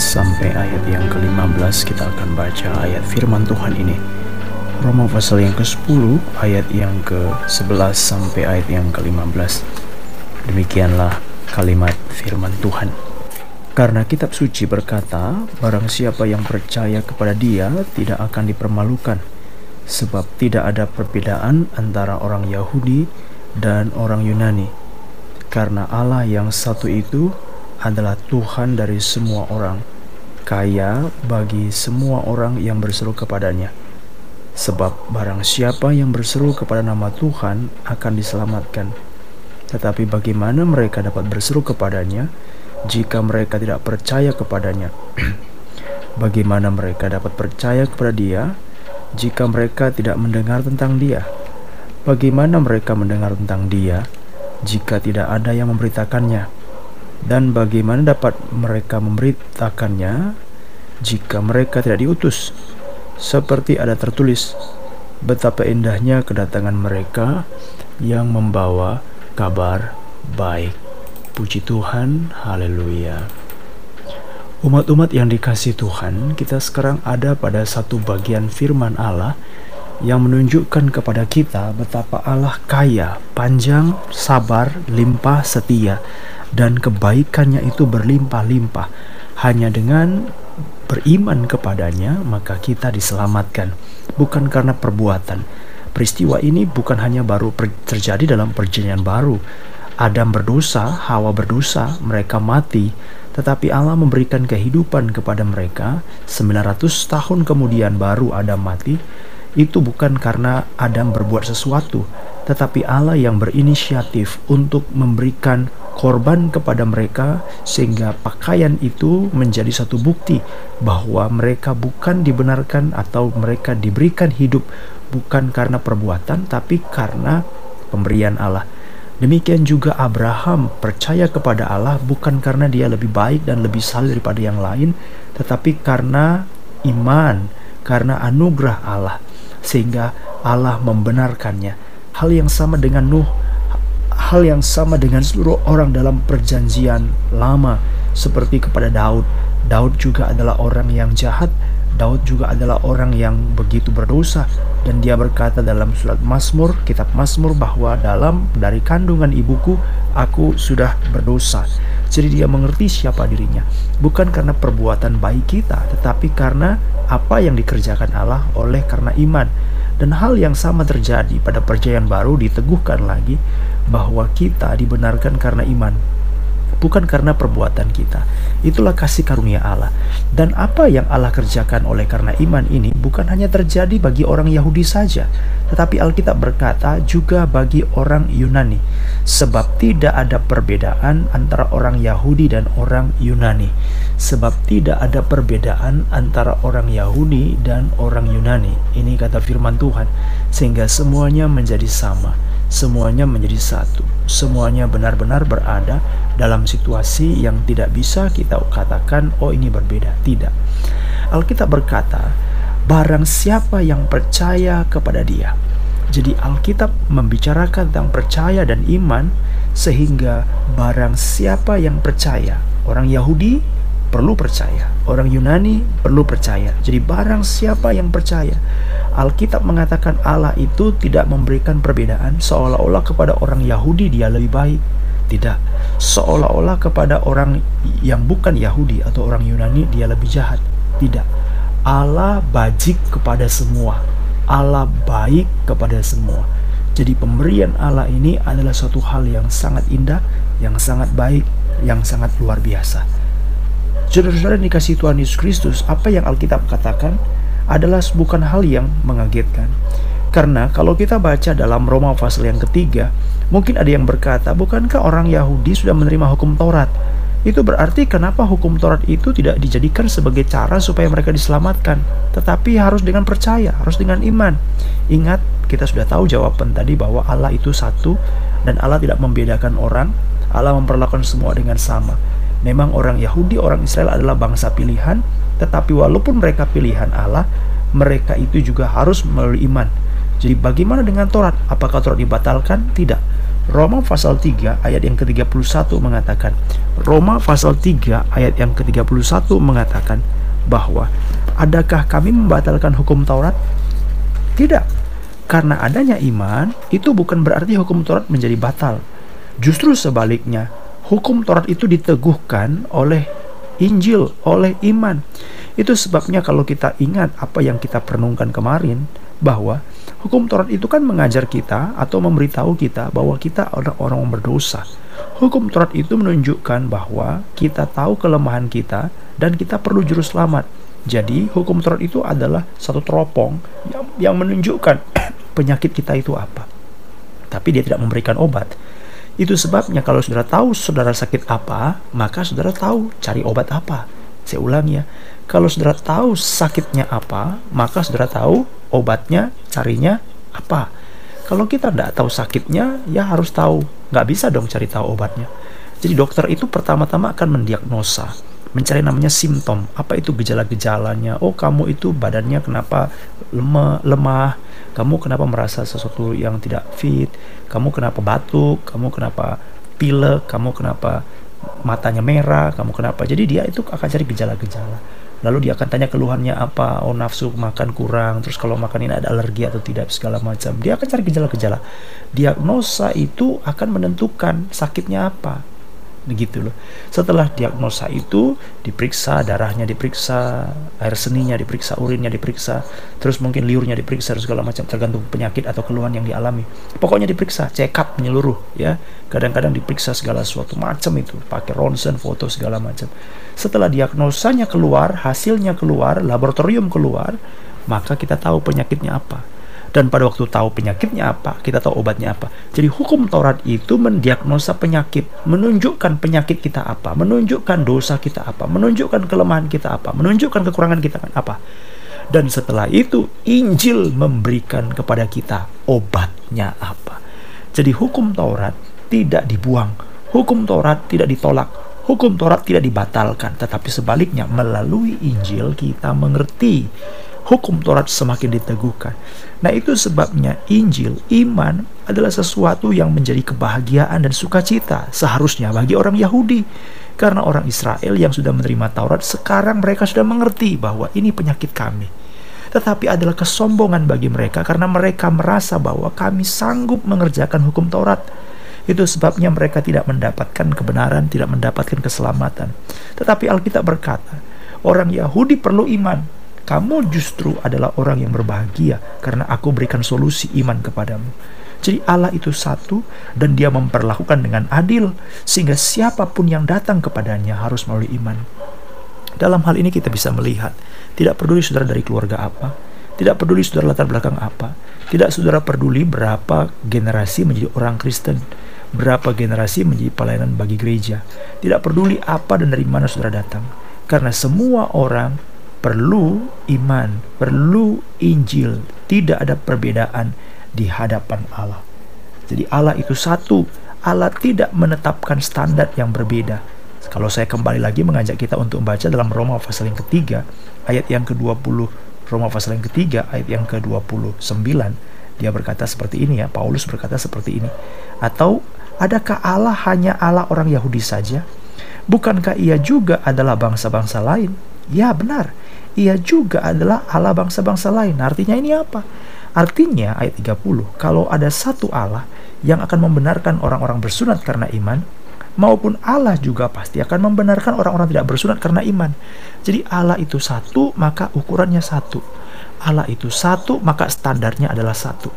sampai ayat yang ke-15 kita akan baca ayat firman Tuhan ini. Roma pasal yang ke-10 ayat yang ke-11 sampai ayat yang ke-15. Demikianlah kalimat firman Tuhan. Karena kitab suci berkata, barang siapa yang percaya kepada dia tidak akan dipermalukan, sebab tidak ada perbedaan antara orang Yahudi dan orang Yunani. Karena Allah yang satu itu adalah Tuhan dari semua orang, kaya bagi semua orang yang berseru kepadanya. Sebab barang siapa yang berseru kepada nama Tuhan akan diselamatkan. Tetapi bagaimana mereka dapat berseru kepadanya jika mereka tidak percaya kepadanya? bagaimana mereka dapat percaya kepada dia jika mereka tidak mendengar tentang dia? Bagaimana mereka mendengar tentang dia jika tidak ada yang memberitakannya? Dan bagaimana dapat mereka memberitakannya jika mereka tidak diutus? Seperti ada tertulis, betapa indahnya kedatangan mereka yang membawa kabar baik. Puji Tuhan, haleluya. Umat-umat yang dikasih Tuhan, kita sekarang ada pada satu bagian firman Allah yang menunjukkan kepada kita betapa Allah kaya, panjang, sabar, limpah, setia, dan kebaikannya itu berlimpah-limpah. Hanya dengan beriman kepadanya, maka kita diselamatkan, bukan karena perbuatan. Peristiwa ini bukan hanya baru terjadi dalam perjanjian baru. Adam berdosa, Hawa berdosa, mereka mati, tetapi Allah memberikan kehidupan kepada mereka 900 tahun kemudian baru Adam mati. Itu bukan karena Adam berbuat sesuatu, tetapi Allah yang berinisiatif untuk memberikan korban kepada mereka sehingga pakaian itu menjadi satu bukti bahwa mereka bukan dibenarkan atau mereka diberikan hidup bukan karena perbuatan tapi karena pemberian Allah. Demikian juga Abraham percaya kepada Allah bukan karena dia lebih baik dan lebih saleh daripada yang lain, tetapi karena iman, karena anugerah Allah, sehingga Allah membenarkannya. Hal yang sama dengan Nuh hal yang sama dengan seluruh orang dalam perjanjian lama seperti kepada Daud. Daud juga adalah orang yang jahat. Daud juga adalah orang yang begitu berdosa dan dia berkata dalam surat Mazmur, kitab Mazmur bahwa dalam dari kandungan ibuku aku sudah berdosa. Jadi dia mengerti siapa dirinya, bukan karena perbuatan baik kita, tetapi karena apa yang dikerjakan Allah oleh karena iman. Dan hal yang sama terjadi pada perjanjian baru diteguhkan lagi bahwa kita dibenarkan karena iman, bukan karena perbuatan kita. Itulah kasih karunia Allah. Dan apa yang Allah kerjakan oleh karena iman ini bukan hanya terjadi bagi orang Yahudi saja, tetapi Alkitab berkata juga bagi orang Yunani. Sebab tidak ada perbedaan antara orang Yahudi dan orang Yunani. Sebab tidak ada perbedaan antara orang Yahudi dan orang Yunani. Ini kata firman Tuhan. Sehingga semuanya menjadi sama semuanya menjadi satu. Semuanya benar-benar berada dalam situasi yang tidak bisa kita katakan, "Oh, ini berbeda." Tidak. Alkitab berkata, "Barang siapa yang percaya kepada Dia." Jadi, Alkitab membicarakan tentang percaya dan iman, sehingga barang siapa yang percaya, orang Yahudi perlu percaya, orang Yunani perlu percaya. Jadi, barang siapa yang percaya, Alkitab mengatakan Allah itu tidak memberikan perbedaan seolah-olah kepada orang Yahudi dia lebih baik. Tidak. Seolah-olah kepada orang yang bukan Yahudi atau orang Yunani dia lebih jahat. Tidak. Allah bajik kepada semua. Allah baik kepada semua. Jadi pemberian Allah ini adalah suatu hal yang sangat indah, yang sangat baik, yang sangat luar biasa. Saudara-saudara dikasih Tuhan Yesus Kristus, apa yang Alkitab katakan? adalah bukan hal yang mengagetkan. Karena kalau kita baca dalam Roma pasal yang ketiga, mungkin ada yang berkata, bukankah orang Yahudi sudah menerima hukum Taurat? Itu berarti kenapa hukum Taurat itu tidak dijadikan sebagai cara supaya mereka diselamatkan, tetapi harus dengan percaya, harus dengan iman. Ingat, kita sudah tahu jawaban tadi bahwa Allah itu satu dan Allah tidak membedakan orang, Allah memperlakukan semua dengan sama. Memang orang Yahudi, orang Israel adalah bangsa pilihan, tetapi walaupun mereka pilihan Allah, mereka itu juga harus melalui iman. Jadi bagaimana dengan Taurat? Apakah Taurat dibatalkan? Tidak. Roma pasal 3 ayat yang ke-31 mengatakan Roma pasal 3 ayat yang ke-31 mengatakan bahwa adakah kami membatalkan hukum Taurat? Tidak. Karena adanya iman itu bukan berarti hukum Taurat menjadi batal. Justru sebaliknya, hukum Taurat itu diteguhkan oleh Injil, oleh iman. Itu sebabnya kalau kita ingat apa yang kita perenungkan kemarin bahwa Hukum Taurat itu kan mengajar kita atau memberitahu kita bahwa kita adalah orang yang berdosa. Hukum Taurat itu menunjukkan bahwa kita tahu kelemahan kita dan kita perlu juru selamat. Jadi, hukum Taurat itu adalah satu teropong yang, yang menunjukkan penyakit kita itu apa. Tapi dia tidak memberikan obat. Itu sebabnya kalau saudara tahu saudara sakit apa, maka saudara tahu cari obat apa. Saya ulang ya, kalau saudara tahu sakitnya apa, maka saudara tahu obatnya carinya apa. Kalau kita tidak tahu sakitnya ya harus tahu. Nggak bisa dong cari tahu obatnya. Jadi dokter itu pertama-tama akan mendiagnosa mencari namanya simptom. Apa itu gejala-gejalanya? Oh kamu itu badannya kenapa lemah lemah. Kamu kenapa merasa sesuatu yang tidak fit? Kamu kenapa batuk? Kamu kenapa pilek? Kamu kenapa matanya merah? Kamu kenapa? Jadi dia itu akan cari gejala-gejala. Lalu dia akan tanya keluhannya apa? Oh nafsu makan kurang. Terus kalau makan ini ada alergi atau tidak segala macam. Dia akan cari gejala-gejala. Diagnosa itu akan menentukan sakitnya apa begitu loh. Setelah diagnosa itu diperiksa darahnya diperiksa, air seninya diperiksa, urinnya diperiksa, terus mungkin liurnya diperiksa segala macam tergantung penyakit atau keluhan yang dialami. Pokoknya diperiksa, check up menyeluruh ya. Kadang-kadang diperiksa segala sesuatu macam itu, pakai ronsen, foto segala macam. Setelah diagnosanya keluar, hasilnya keluar, laboratorium keluar, maka kita tahu penyakitnya apa dan pada waktu tahu penyakitnya apa, kita tahu obatnya apa. Jadi hukum Taurat itu mendiagnosa penyakit, menunjukkan penyakit kita apa, menunjukkan dosa kita apa, menunjukkan kelemahan kita apa, menunjukkan kekurangan kita kan apa. Dan setelah itu Injil memberikan kepada kita obatnya apa. Jadi hukum Taurat tidak dibuang, hukum Taurat tidak ditolak, hukum Taurat tidak dibatalkan, tetapi sebaliknya melalui Injil kita mengerti hukum Taurat semakin diteguhkan. Nah, itu sebabnya Injil, iman adalah sesuatu yang menjadi kebahagiaan dan sukacita seharusnya bagi orang Yahudi. Karena orang Israel yang sudah menerima Taurat, sekarang mereka sudah mengerti bahwa ini penyakit kami. Tetapi adalah kesombongan bagi mereka karena mereka merasa bahwa kami sanggup mengerjakan hukum Taurat. Itu sebabnya mereka tidak mendapatkan kebenaran, tidak mendapatkan keselamatan. Tetapi Alkitab berkata, orang Yahudi perlu iman, kamu justru adalah orang yang berbahagia karena aku berikan solusi iman kepadamu. Jadi Allah itu satu dan dia memperlakukan dengan adil sehingga siapa pun yang datang kepadanya harus melalui iman. Dalam hal ini kita bisa melihat tidak peduli saudara dari keluarga apa, tidak peduli saudara latar belakang apa, tidak saudara peduli berapa generasi menjadi orang Kristen, berapa generasi menjadi pelayanan bagi gereja, tidak peduli apa dan dari mana saudara datang. Karena semua orang perlu iman, perlu Injil, tidak ada perbedaan di hadapan Allah. Jadi Allah itu satu, Allah tidak menetapkan standar yang berbeda. Kalau saya kembali lagi mengajak kita untuk membaca dalam Roma pasal yang ketiga, ayat yang ke-20, Roma pasal yang ketiga, ayat yang ke-29, dia berkata seperti ini ya, Paulus berkata seperti ini. Atau adakah Allah hanya Allah orang Yahudi saja? Bukankah ia juga adalah bangsa-bangsa lain? Ya benar, ia juga adalah Allah bangsa-bangsa lain. Artinya ini apa? Artinya ayat 30, kalau ada satu Allah yang akan membenarkan orang-orang bersunat karena iman, maupun Allah juga pasti akan membenarkan orang-orang tidak bersunat karena iman. Jadi Allah itu satu, maka ukurannya satu. Allah itu satu, maka standarnya adalah satu.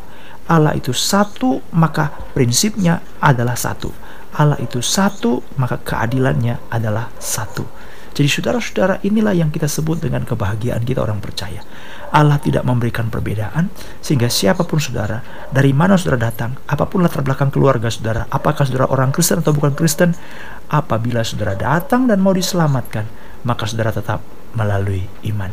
Allah itu satu, maka prinsipnya adalah satu. Allah itu satu, maka keadilannya adalah satu. Jadi saudara-saudara inilah yang kita sebut dengan kebahagiaan kita orang percaya. Allah tidak memberikan perbedaan sehingga siapa pun saudara, dari mana saudara datang, apa pun latar belakang keluarga saudara, apakah saudara orang Kristen atau bukan Kristen, apabila saudara datang dan mau diselamatkan, maka saudara tetap melalui iman.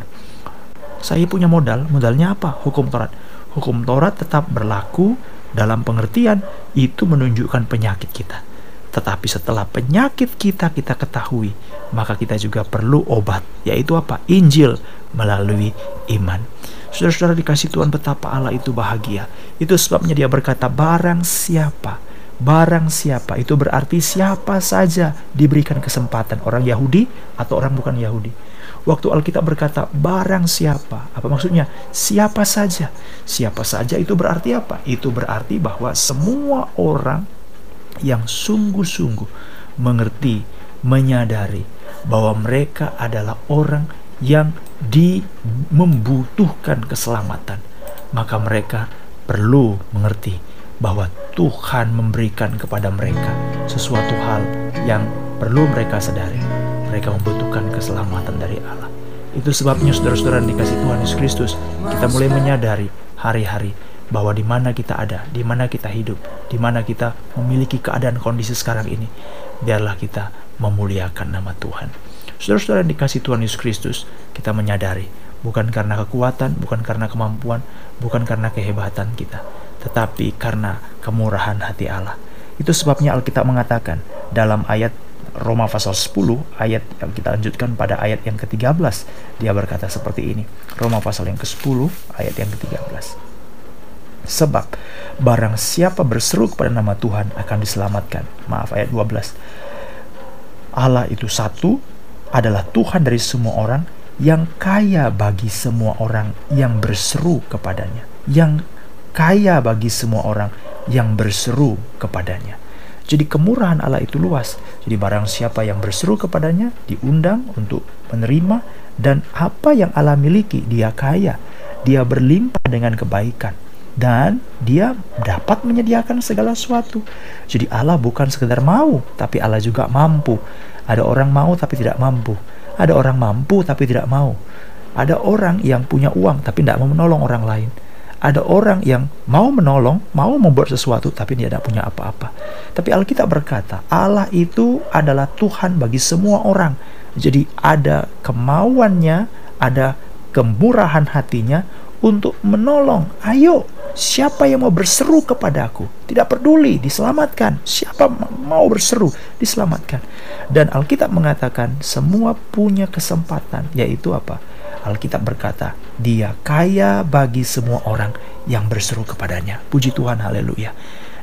Saya punya modal, modalnya apa? Hukum Taurat. Hukum Taurat tetap berlaku dalam pengertian itu menunjukkan penyakit kita tetapi setelah penyakit kita kita ketahui, maka kita juga perlu obat, yaitu apa? Injil melalui iman. Saudara-saudara dikasih Tuhan betapa Allah itu bahagia. Itu sebabnya dia berkata, barang siapa barang siapa itu berarti siapa saja diberikan kesempatan orang Yahudi atau orang bukan Yahudi waktu Alkitab berkata barang siapa apa maksudnya siapa saja siapa saja itu berarti apa itu berarti bahwa semua orang yang sungguh-sungguh mengerti menyadari bahwa mereka adalah orang yang di membutuhkan keselamatan maka mereka perlu mengerti bahwa Tuhan memberikan kepada mereka sesuatu hal yang perlu mereka sadari. Mereka membutuhkan keselamatan dari Allah. Itu sebabnya saudara-saudara dikasih Tuhan Yesus Kristus, kita mulai menyadari hari-hari bahwa di mana kita ada, di mana kita hidup, di mana kita memiliki keadaan kondisi sekarang ini, biarlah kita memuliakan nama Tuhan. Saudara-saudara dikasih Tuhan Yesus Kristus, kita menyadari bukan karena kekuatan, bukan karena kemampuan, bukan karena kehebatan kita, tetapi karena kemurahan hati Allah. Itu sebabnya Alkitab mengatakan dalam ayat Roma pasal 10 ayat yang kita lanjutkan pada ayat yang ke-13 dia berkata seperti ini Roma pasal yang ke-10 ayat yang ke-13 Sebab barang siapa berseru kepada nama Tuhan akan diselamatkan Maaf ayat 12 Allah itu satu adalah Tuhan dari semua orang yang kaya bagi semua orang yang berseru kepadanya yang kaya bagi semua orang yang berseru kepadanya. Jadi kemurahan Allah itu luas. Jadi barang siapa yang berseru kepadanya diundang untuk menerima dan apa yang Allah miliki dia kaya. Dia berlimpah dengan kebaikan dan dia dapat menyediakan segala sesuatu. Jadi Allah bukan sekedar mau, tapi Allah juga mampu. Ada orang mau tapi tidak mampu. Ada orang mampu tapi tidak mau. Ada orang yang punya uang tapi tidak mau menolong orang lain ada orang yang mau menolong, mau membuat sesuatu, tapi dia tidak punya apa-apa. Tapi Alkitab berkata, Allah itu adalah Tuhan bagi semua orang. Jadi ada kemauannya, ada kemurahan hatinya untuk menolong. Ayo, siapa yang mau berseru kepadaku? Tidak peduli, diselamatkan. Siapa mau berseru, diselamatkan. Dan Alkitab mengatakan semua punya kesempatan, yaitu apa? Alkitab berkata, dia kaya bagi semua orang yang berseru kepadanya. Puji Tuhan, haleluya.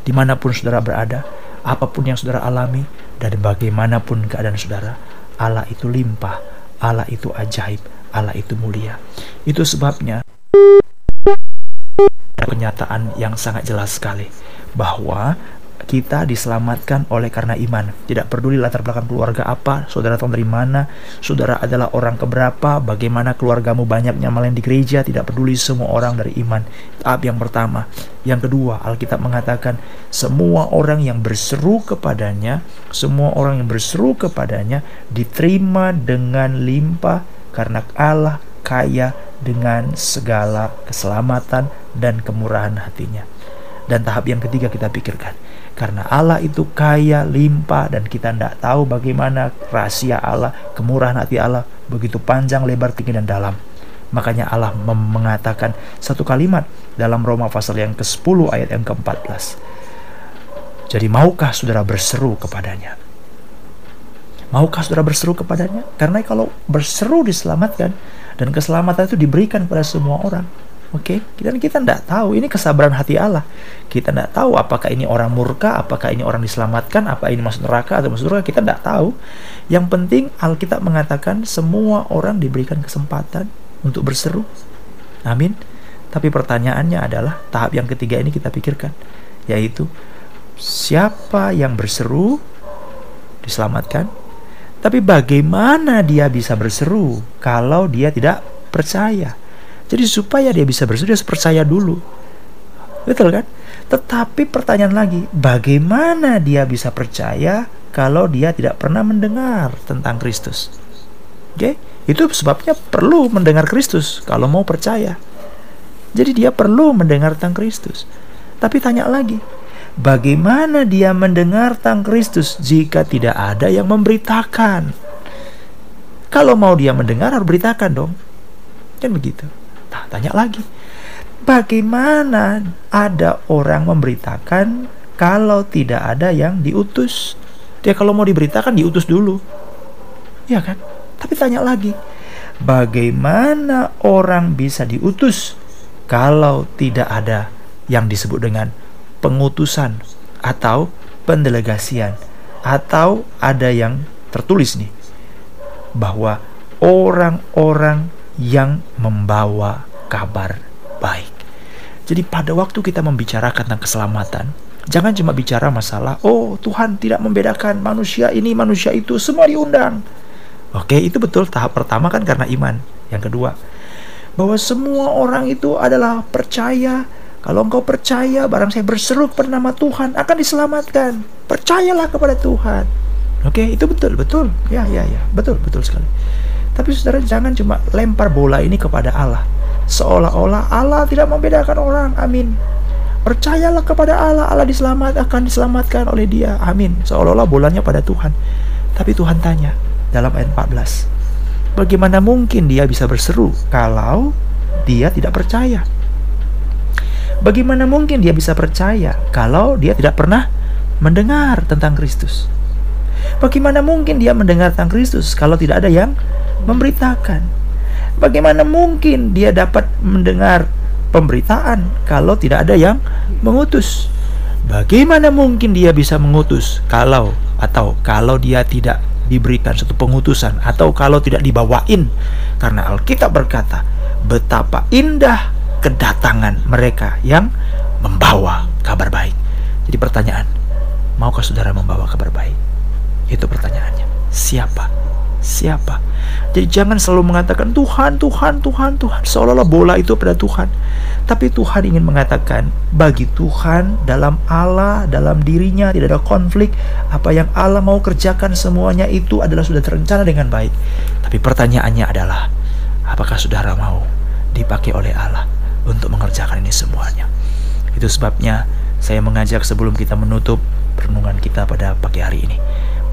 Di mana pun saudara berada, apa pun yang saudara alami, dan bagaimanapun keadaan saudara, Allah itu limpah, Allah itu ajaib, Allah itu mulia. Itu sebabnya kenyataan yang sangat jelas sekali bahwa kita diselamatkan oleh karena iman. Tidak peduli latar belakang keluarga apa, saudara tahu dari mana, saudara adalah orang keberapa, bagaimana keluargamu banyaknya malah di gereja, tidak peduli semua orang dari iman. Tahap yang pertama. Yang kedua, Alkitab mengatakan semua orang yang berseru kepadanya, semua orang yang berseru kepadanya diterima dengan limpah karena Allah kaya dengan segala keselamatan dan kemurahan hatinya. Dan tahap yang ketiga kita pikirkan, karena Allah itu kaya, limpah, dan kita tidak tahu bagaimana rahasia Allah, kemurahan hati Allah, begitu panjang, lebar, tinggi, dan dalam. Makanya Allah mengatakan satu kalimat dalam Roma pasal yang ke-10 ayat yang ke-14. Jadi maukah saudara berseru kepadanya? Maukah saudara berseru kepadanya? Karena kalau berseru diselamatkan dan keselamatan itu diberikan kepada semua orang. Oke, okay? kita kita tidak tahu ini kesabaran hati Allah. Kita tidak tahu apakah ini orang murka, apakah ini orang diselamatkan, apa ini masuk neraka atau masuk surga. Kita tidak tahu. Yang penting Alkitab mengatakan semua orang diberikan kesempatan untuk berseru. Amin. Tapi pertanyaannya adalah tahap yang ketiga ini kita pikirkan, yaitu siapa yang berseru diselamatkan. Tapi bagaimana dia bisa berseru kalau dia tidak percaya? Jadi supaya dia bisa bersedia percaya dulu. Betul kan? Tetapi pertanyaan lagi, bagaimana dia bisa percaya kalau dia tidak pernah mendengar tentang Kristus? Oke, okay? itu sebabnya perlu mendengar Kristus kalau mau percaya. Jadi dia perlu mendengar tentang Kristus. Tapi tanya lagi, bagaimana dia mendengar tentang Kristus jika tidak ada yang memberitakan? Kalau mau dia mendengar harus beritakan dong. Kan begitu. Nah, tanya lagi. Bagaimana ada orang memberitakan kalau tidak ada yang diutus? Dia kalau mau diberitakan diutus dulu. Ya kan? Tapi tanya lagi. Bagaimana orang bisa diutus kalau tidak ada yang disebut dengan pengutusan atau pendelegasian atau ada yang tertulis nih bahwa orang-orang yang membawa kabar baik. Jadi pada waktu kita membicarakan tentang keselamatan, jangan cuma bicara masalah, oh Tuhan tidak membedakan manusia ini, manusia itu, semua diundang. Oke, itu betul tahap pertama kan karena iman. Yang kedua, bahwa semua orang itu adalah percaya. Kalau engkau percaya, barang saya berseru kepada nama Tuhan akan diselamatkan. Percayalah kepada Tuhan. Oke, itu betul, betul. Ya, ya, ya, betul, betul sekali. Tapi saudara jangan cuma lempar bola ini kepada Allah. Seolah-olah Allah tidak membedakan orang. Amin. Percayalah kepada Allah, Allah diselamat akan diselamatkan oleh Dia. Amin. Seolah-olah bolanya pada Tuhan. Tapi Tuhan tanya dalam ayat 14. Bagaimana mungkin dia bisa berseru kalau dia tidak percaya? Bagaimana mungkin dia bisa percaya kalau dia tidak pernah mendengar tentang Kristus? Bagaimana mungkin dia mendengar tentang Kristus kalau tidak ada yang memberitakan. Bagaimana mungkin dia dapat mendengar pemberitaan kalau tidak ada yang mengutus? Bagaimana mungkin dia bisa mengutus kalau atau kalau dia tidak diberikan satu pengutusan atau kalau tidak dibawain karena Alkitab berkata betapa indah kedatangan mereka yang membawa kabar baik. Jadi pertanyaan, maukah saudara membawa kabar baik? Itu pertanyaannya. Siapa? siapa. Jadi jangan selalu mengatakan Tuhan, Tuhan, Tuhan, Tuhan. Seolah-olah bola itu pada Tuhan. Tapi Tuhan ingin mengatakan bagi Tuhan dalam Allah, dalam dirinya tidak ada konflik. Apa yang Allah mau kerjakan semuanya itu adalah sudah terencana dengan baik. Tapi pertanyaannya adalah apakah saudara mau dipakai oleh Allah untuk mengerjakan ini semuanya? Itu sebabnya saya mengajak sebelum kita menutup renungan kita pada pagi hari ini.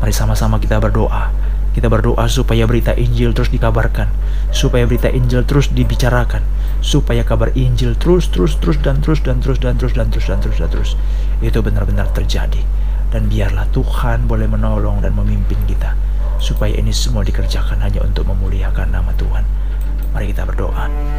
Mari sama-sama kita berdoa kita berdoa supaya berita Injil terus dikabarkan, supaya berita Injil terus dibicarakan, supaya kabar Injil terus terus terus dan terus dan terus dan terus dan terus dan terus dan terus itu benar-benar terjadi. Dan biarlah Tuhan boleh menolong dan memimpin kita supaya ini semua dikerjakan hanya untuk memuliakan nama Tuhan. Mari kita berdoa.